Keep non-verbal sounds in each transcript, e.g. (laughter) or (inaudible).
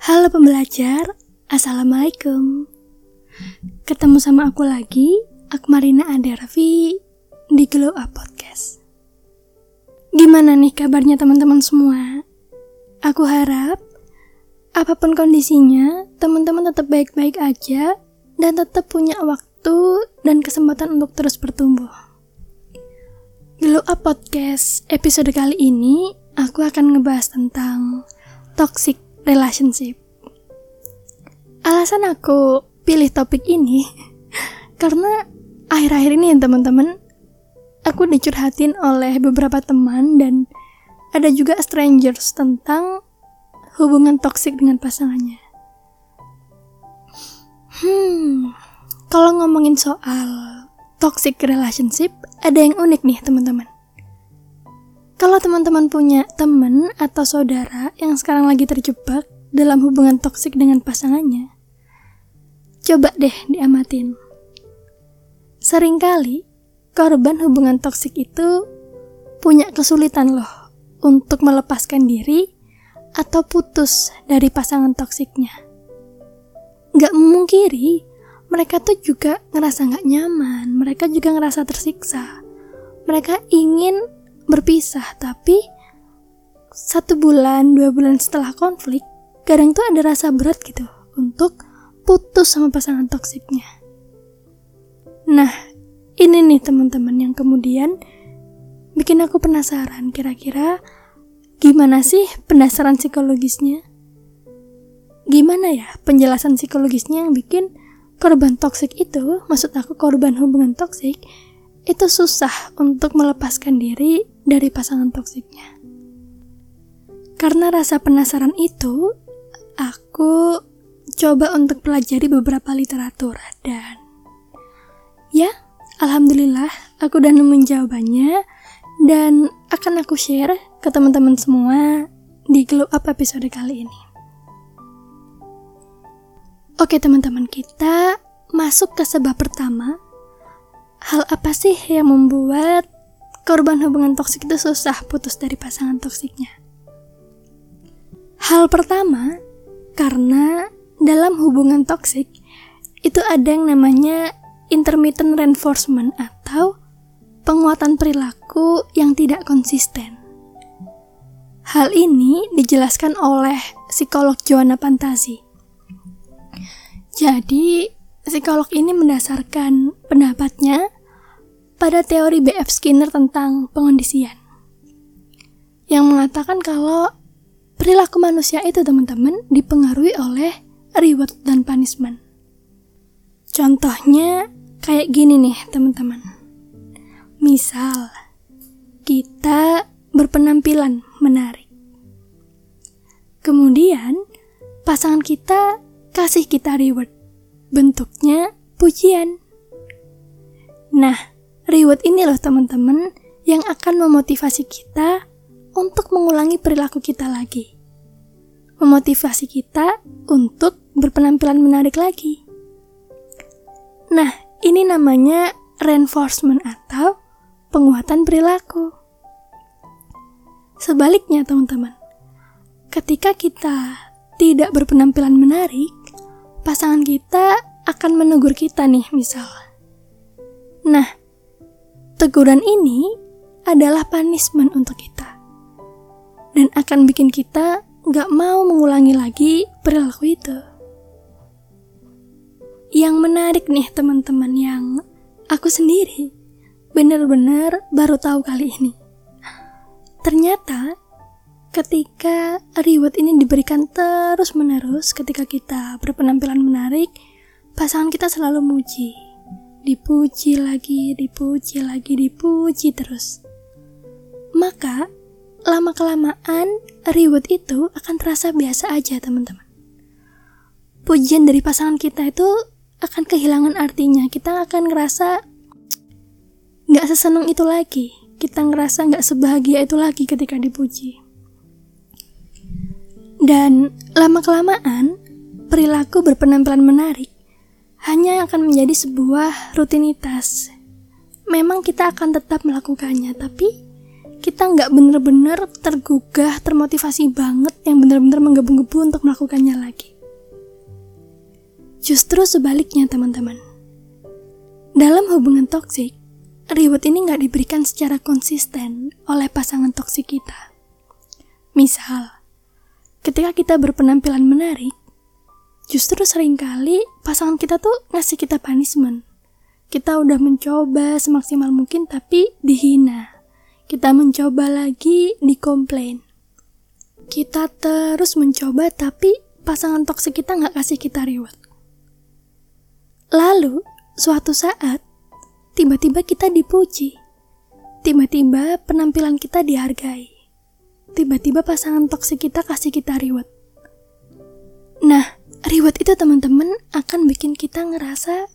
Halo pembelajar, Assalamualaikum Ketemu sama aku lagi, Akmarina Adervi di Glow Up Podcast Gimana nih kabarnya teman-teman semua? Aku harap apa pun kondisinya, teman-teman tetap baik-baik aja dan tetap punya waktu dan kesempatan untuk terus bertumbuh. Glow Up Podcast episode kali ini aku akan ngebahas tentang toxic relationship. Alasan aku pilih topik ini (laughs) karena akhir-akhir ini ya teman-teman aku dicurhatin oleh beberapa teman dan ada juga strangers tentang hubungan toksik dengan pasangannya. Hmm, kalau ngomongin soal toxic relationship, ada yang unik nih teman-teman. Kalau teman-teman punya teman atau saudara yang sekarang lagi terjebak dalam hubungan toksik dengan pasangannya, coba deh diamatin. Seringkali korban hubungan toksik itu punya kesulitan loh untuk melepaskan diri atau putus dari pasangan toksiknya. Gak memungkiri, mereka tuh juga ngerasa gak nyaman, mereka juga ngerasa tersiksa. Mereka ingin berpisah tapi satu bulan dua bulan setelah konflik kadang tuh ada rasa berat gitu untuk putus sama pasangan toksiknya. Nah ini nih teman-teman yang kemudian bikin aku penasaran kira-kira gimana sih pendasaran psikologisnya? Gimana ya penjelasan psikologisnya yang bikin korban toksik itu maksud aku korban hubungan toksik itu susah untuk melepaskan diri dari pasangan toksiknya. Karena rasa penasaran itu, aku coba untuk pelajari beberapa literatur dan ya, alhamdulillah aku udah nemuin jawabannya dan akan aku share ke teman-teman semua di Glow Up episode kali ini. Oke teman-teman kita masuk ke sebab pertama Hal apa sih yang membuat korban hubungan toksik itu susah putus dari pasangan toksiknya? Hal pertama, karena dalam hubungan toksik itu ada yang namanya intermittent reinforcement atau penguatan perilaku yang tidak konsisten. Hal ini dijelaskan oleh psikolog Joanna Pantasi. Jadi, Psikolog ini mendasarkan pendapatnya pada teori B.F. Skinner tentang pengondisian. Yang mengatakan kalau perilaku manusia itu teman-teman dipengaruhi oleh reward dan punishment. Contohnya kayak gini nih teman-teman. Misal, kita berpenampilan menarik. Kemudian, pasangan kita kasih kita reward bentuknya pujian. Nah, reward ini loh teman-teman yang akan memotivasi kita untuk mengulangi perilaku kita lagi. Memotivasi kita untuk berpenampilan menarik lagi. Nah, ini namanya reinforcement atau penguatan perilaku. Sebaliknya, teman-teman, ketika kita tidak berpenampilan menarik, pasangan kita akan menegur kita nih misal. Nah, teguran ini adalah punishment untuk kita. Dan akan bikin kita gak mau mengulangi lagi perilaku itu. Yang menarik nih teman-teman yang aku sendiri benar-benar baru tahu kali ini. Ternyata ketika reward ini diberikan terus-menerus ketika kita berpenampilan menarik, pasangan kita selalu muji. Dipuji lagi, dipuji lagi, dipuji terus. Maka, lama-kelamaan reward itu akan terasa biasa aja, teman-teman. Pujian dari pasangan kita itu akan kehilangan artinya. Kita akan ngerasa nggak seseneng itu lagi. Kita ngerasa nggak sebahagia itu lagi ketika dipuji. Dan lama-kelamaan, perilaku berpenampilan menarik hanya akan menjadi sebuah rutinitas. Memang kita akan tetap melakukannya, tapi kita nggak bener-bener tergugah, termotivasi banget yang bener-bener menggebu-gebu untuk melakukannya lagi. Justru sebaliknya teman-teman. Dalam hubungan toksik, reward ini nggak diberikan secara konsisten oleh pasangan toksik kita. Misal, ketika kita berpenampilan menarik, justru sering kali pasangan kita tuh ngasih kita punishment. Kita udah mencoba semaksimal mungkin tapi dihina. Kita mencoba lagi dikomplain. Kita terus mencoba tapi pasangan toksik kita nggak kasih kita reward. Lalu, suatu saat, tiba-tiba kita dipuji. Tiba-tiba penampilan kita dihargai. Tiba-tiba pasangan toksik kita kasih kita reward. Nah, reward itu teman-teman akan bikin kita ngerasa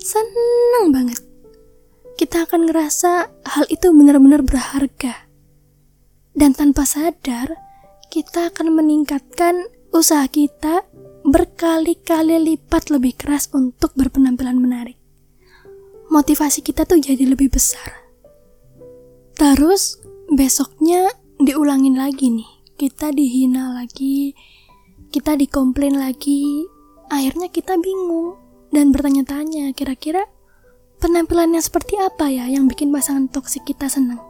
seneng banget. Kita akan ngerasa hal itu benar-benar berharga. Dan tanpa sadar, kita akan meningkatkan usaha kita berkali-kali lipat lebih keras untuk berpenampilan menarik. Motivasi kita tuh jadi lebih besar. Terus besoknya diulangin lagi nih. Kita dihina lagi, kita dikomplain lagi, akhirnya kita bingung dan bertanya-tanya kira-kira penampilannya seperti apa ya yang bikin pasangan toksik kita senang.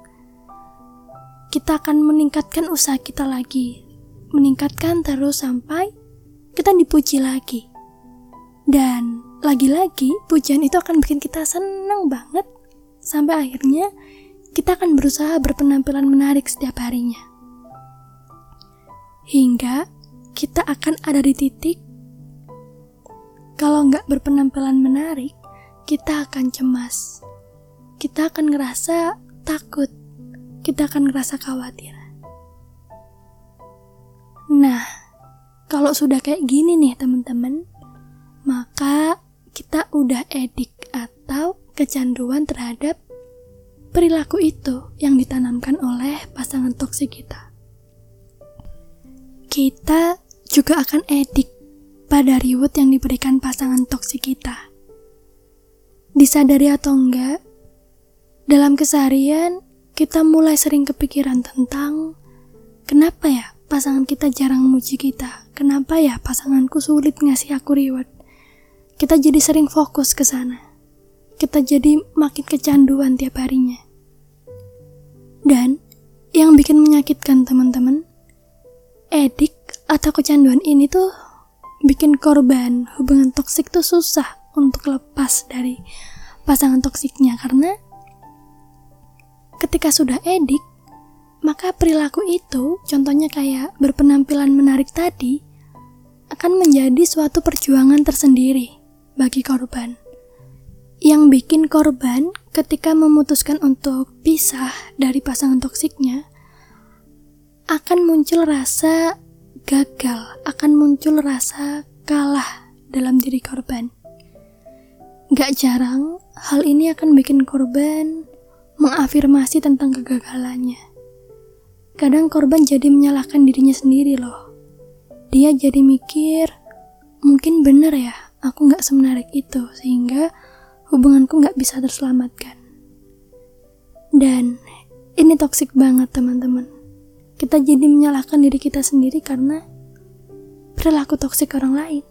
Kita akan meningkatkan usaha kita lagi, meningkatkan terus sampai kita dipuji lagi. Dan lagi-lagi pujian itu akan bikin kita senang banget sampai akhirnya kita akan berusaha berpenampilan menarik setiap harinya. Hingga kita akan ada di titik kalau nggak berpenampilan menarik, kita akan cemas. Kita akan ngerasa takut. Kita akan ngerasa khawatir. Nah, kalau sudah kayak gini nih teman-teman, maka kita udah edik atau kecanduan terhadap perilaku itu yang ditanamkan oleh pasangan toksik kita. Kita juga akan edik pada reward yang diberikan pasangan toksik kita. Disadari atau enggak, dalam keseharian kita mulai sering kepikiran tentang kenapa ya pasangan kita jarang memuji kita, kenapa ya pasanganku sulit ngasih aku reward. Kita jadi sering fokus ke sana. Kita jadi makin kecanduan tiap harinya. Dan yang bikin menyakitkan teman-teman, edik atau kecanduan ini tuh bikin korban hubungan toksik tuh susah untuk lepas dari pasangan toksiknya. Karena ketika sudah edik maka perilaku itu contohnya kayak berpenampilan menarik tadi akan menjadi suatu perjuangan tersendiri bagi korban. Yang bikin korban ketika memutuskan untuk pisah dari pasangan toksiknya akan muncul rasa gagal, akan muncul rasa kalah dalam diri korban. Gak jarang, hal ini akan bikin korban mengafirmasi tentang kegagalannya. Kadang korban jadi menyalahkan dirinya sendiri loh. Dia jadi mikir, mungkin bener ya, aku gak semenarik itu, sehingga hubunganku gak bisa terselamatkan. Dan ini toksik banget teman-teman kita jadi menyalahkan diri kita sendiri karena perilaku toksik orang lain.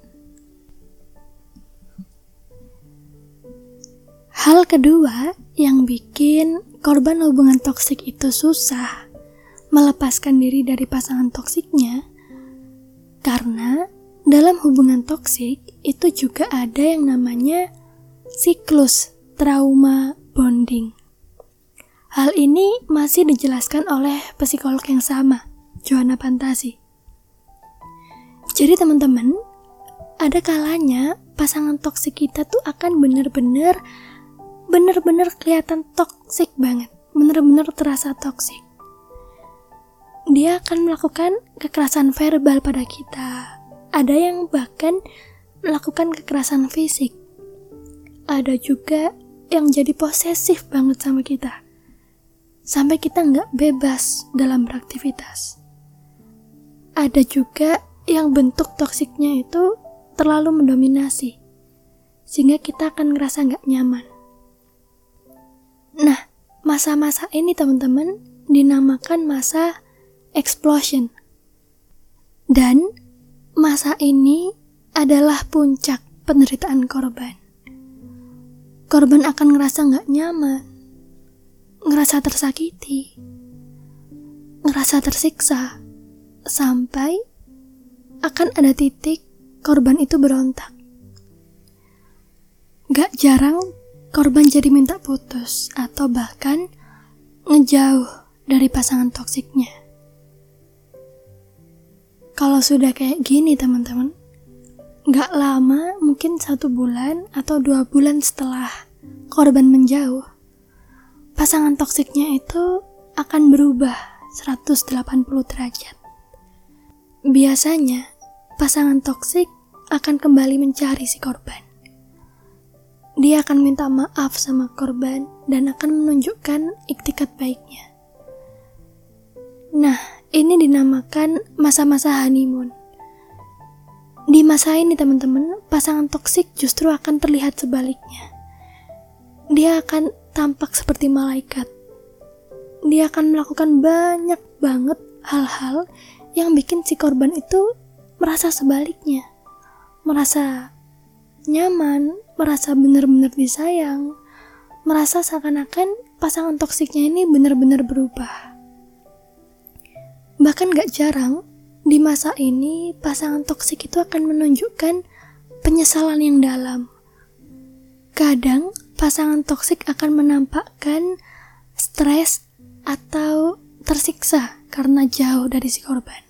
Hal kedua yang bikin korban hubungan toksik itu susah melepaskan diri dari pasangan toksiknya karena dalam hubungan toksik itu juga ada yang namanya siklus trauma bonding. Hal ini masih dijelaskan oleh psikolog yang sama, Johanna Pantasi. Jadi teman-teman, ada kalanya pasangan toksik kita tuh akan bener-bener bener-bener kelihatan toksik banget, bener-bener terasa toksik. Dia akan melakukan kekerasan verbal pada kita. Ada yang bahkan melakukan kekerasan fisik. Ada juga yang jadi posesif banget sama kita sampai kita nggak bebas dalam beraktivitas. Ada juga yang bentuk toksiknya itu terlalu mendominasi, sehingga kita akan ngerasa nggak nyaman. Nah, masa-masa ini teman-teman dinamakan masa explosion. Dan masa ini adalah puncak penderitaan korban. Korban akan ngerasa nggak nyaman, ngerasa tersakiti, ngerasa tersiksa, sampai akan ada titik korban itu berontak. Gak jarang korban jadi minta putus atau bahkan ngejauh dari pasangan toksiknya. Kalau sudah kayak gini teman-teman, gak lama mungkin satu bulan atau dua bulan setelah korban menjauh, pasangan toksiknya itu akan berubah 180 derajat. Biasanya, pasangan toksik akan kembali mencari si korban. Dia akan minta maaf sama korban dan akan menunjukkan iktikat baiknya. Nah, ini dinamakan masa-masa honeymoon. Di masa ini teman-teman, pasangan toksik justru akan terlihat sebaliknya. Dia akan tampak seperti malaikat. Dia akan melakukan banyak banget hal-hal yang bikin si korban itu merasa sebaliknya. Merasa nyaman, merasa benar-benar disayang, merasa seakan-akan pasangan toksiknya ini benar-benar berubah. Bahkan gak jarang, di masa ini pasangan toksik itu akan menunjukkan penyesalan yang dalam. Kadang pasangan toksik akan menampakkan stres atau tersiksa karena jauh dari si korban.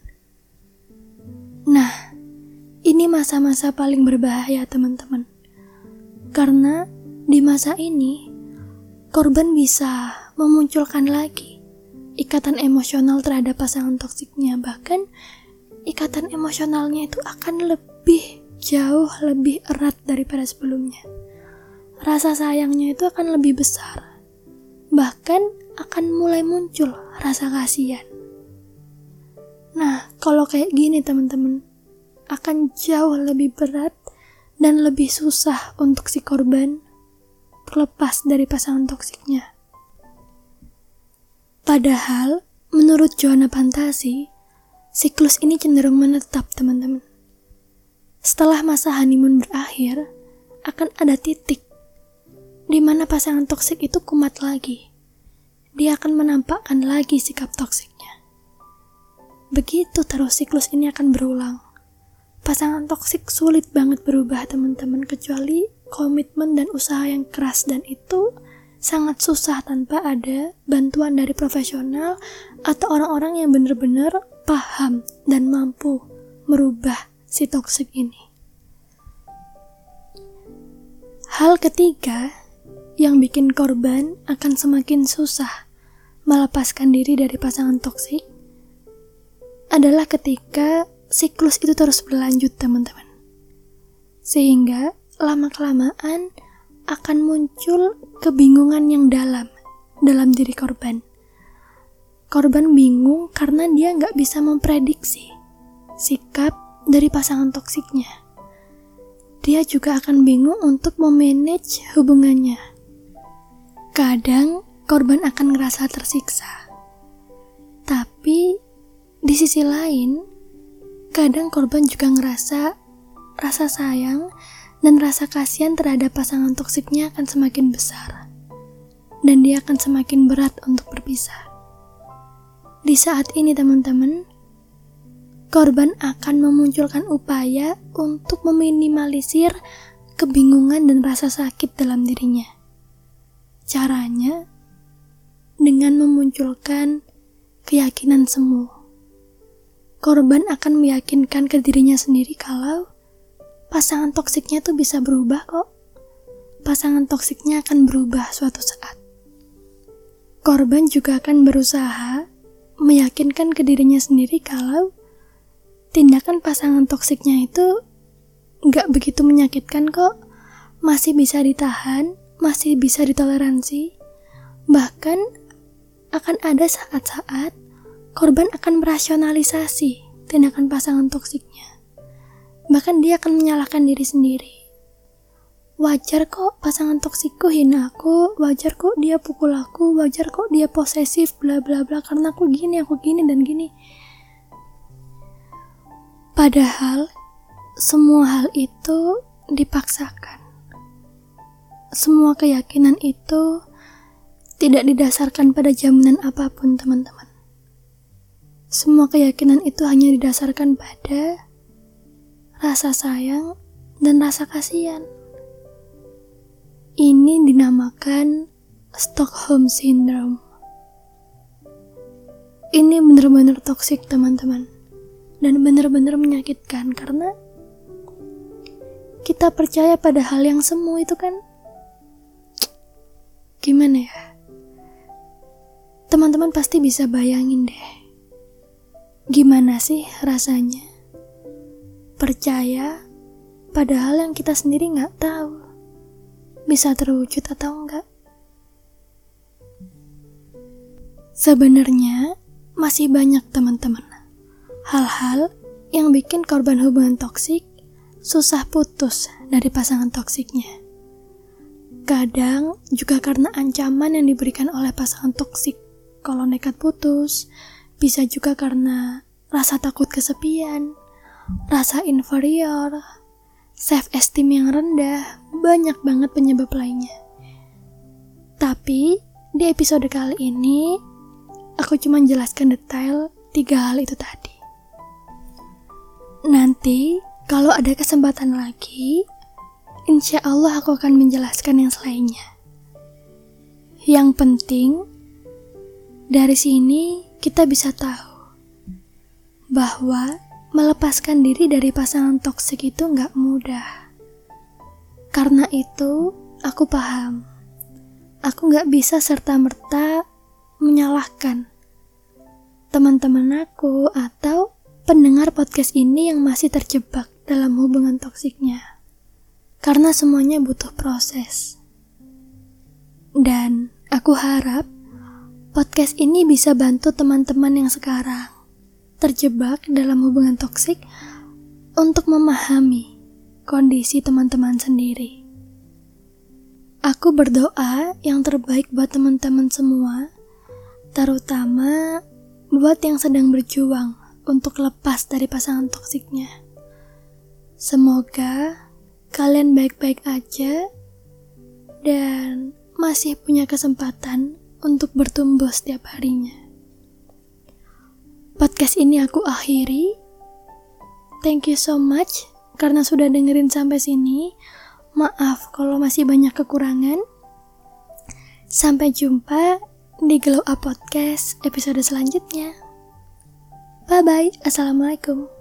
Nah, ini masa-masa paling berbahaya teman-teman. Karena di masa ini, korban bisa memunculkan lagi ikatan emosional terhadap pasangan toksiknya bahkan ikatan emosionalnya itu akan lebih jauh lebih erat daripada sebelumnya rasa sayangnya itu akan lebih besar bahkan akan mulai muncul rasa kasihan nah kalau kayak gini teman-teman akan jauh lebih berat dan lebih susah untuk si korban terlepas dari pasangan toksiknya. Padahal, menurut Joanna Pantasi, siklus ini cenderung menetap, teman-teman. Setelah masa honeymoon berakhir, akan ada titik di mana pasangan toksik itu kumat lagi. Dia akan menampakkan lagi sikap toksiknya. Begitu terus siklus ini akan berulang. Pasangan toksik sulit banget berubah, teman-teman, kecuali komitmen dan usaha yang keras dan itu sangat susah tanpa ada bantuan dari profesional atau orang-orang yang benar-benar paham dan mampu merubah si toksik ini. Hal ketiga yang bikin korban akan semakin susah melepaskan diri dari pasangan toksik adalah ketika siklus itu terus berlanjut, teman-teman. Sehingga lama-kelamaan akan muncul kebingungan yang dalam dalam diri korban. Korban bingung karena dia nggak bisa memprediksi sikap dari pasangan toksiknya. Dia juga akan bingung untuk memanage hubungannya. Kadang korban akan ngerasa tersiksa. Tapi di sisi lain, kadang korban juga ngerasa rasa sayang dan rasa kasihan terhadap pasangan toksiknya akan semakin besar, dan dia akan semakin berat untuk berpisah. Di saat ini, teman-teman, korban akan memunculkan upaya untuk meminimalisir kebingungan dan rasa sakit dalam dirinya. Caranya dengan memunculkan keyakinan semu. Korban akan meyakinkan ke dirinya sendiri kalau pasangan toksiknya tuh bisa berubah kok. Pasangan toksiknya akan berubah suatu saat. Korban juga akan berusaha meyakinkan ke dirinya sendiri kalau tindakan pasangan toksiknya itu nggak begitu menyakitkan kok, masih bisa ditahan, masih bisa ditoleransi, bahkan akan ada saat-saat korban akan merasionalisasi tindakan pasangan toksiknya bahkan dia akan menyalahkan diri sendiri. wajar kok pasangan toksikku hina aku, wajar kok dia pukul aku, wajar kok dia posesif, bla bla bla karena aku gini, aku gini dan gini. Padahal semua hal itu dipaksakan. Semua keyakinan itu tidak didasarkan pada jaminan apa pun, teman-teman. Semua keyakinan itu hanya didasarkan pada rasa sayang dan rasa kasihan. Ini dinamakan Stockholm Syndrome. Ini benar-benar toksik teman-teman. Dan benar-benar menyakitkan karena kita percaya pada hal yang semu itu kan gimana ya? Teman-teman pasti bisa bayangin deh. Gimana sih rasanya? Percaya padahal yang kita sendiri nggak tahu bisa terwujud atau enggak. Sebenarnya masih banyak teman-teman hal-hal yang bikin korban hubungan toksik susah putus dari pasangan toksiknya. Kadang juga karena ancaman yang diberikan oleh pasangan toksik kalau nekat putus, bisa juga karena rasa takut kesepian, rasa inferior, self esteem yang rendah, banyak banget penyebab lainnya. Tapi di episode kali ini aku cuma jelaskan detail tiga hal itu tadi. Nanti kalau ada kesempatan lagi, insya Allah aku akan menjelaskan yang selainnya. Yang penting, dari sini kita bisa tahu bahwa melepaskan diri dari pasangan toksik itu nggak mudah. Karena itu, aku paham. Aku nggak bisa serta-merta menyalahkan teman-teman aku atau pendengar podcast ini yang masih terjebak dalam hubungan toksiknya. Karena semuanya butuh proses. Dan aku harap podcast ini bisa bantu teman-teman yang sekarang terjebak dalam hubungan toksik untuk memahami kondisi teman-teman sendiri. Aku berdoa yang terbaik buat teman-teman semua, terutama buat yang sedang berjuang untuk lepas dari pasangan toksiknya. Semoga kalian baik-baik aja dan masih punya kesempatan untuk bertumbuh setiap harinya. Podcast ini aku akhiri. Thank you so much karena sudah dengerin sampai sini. Maaf kalau masih banyak kekurangan. Sampai jumpa di Glow Up Podcast episode selanjutnya. Bye bye. Assalamualaikum.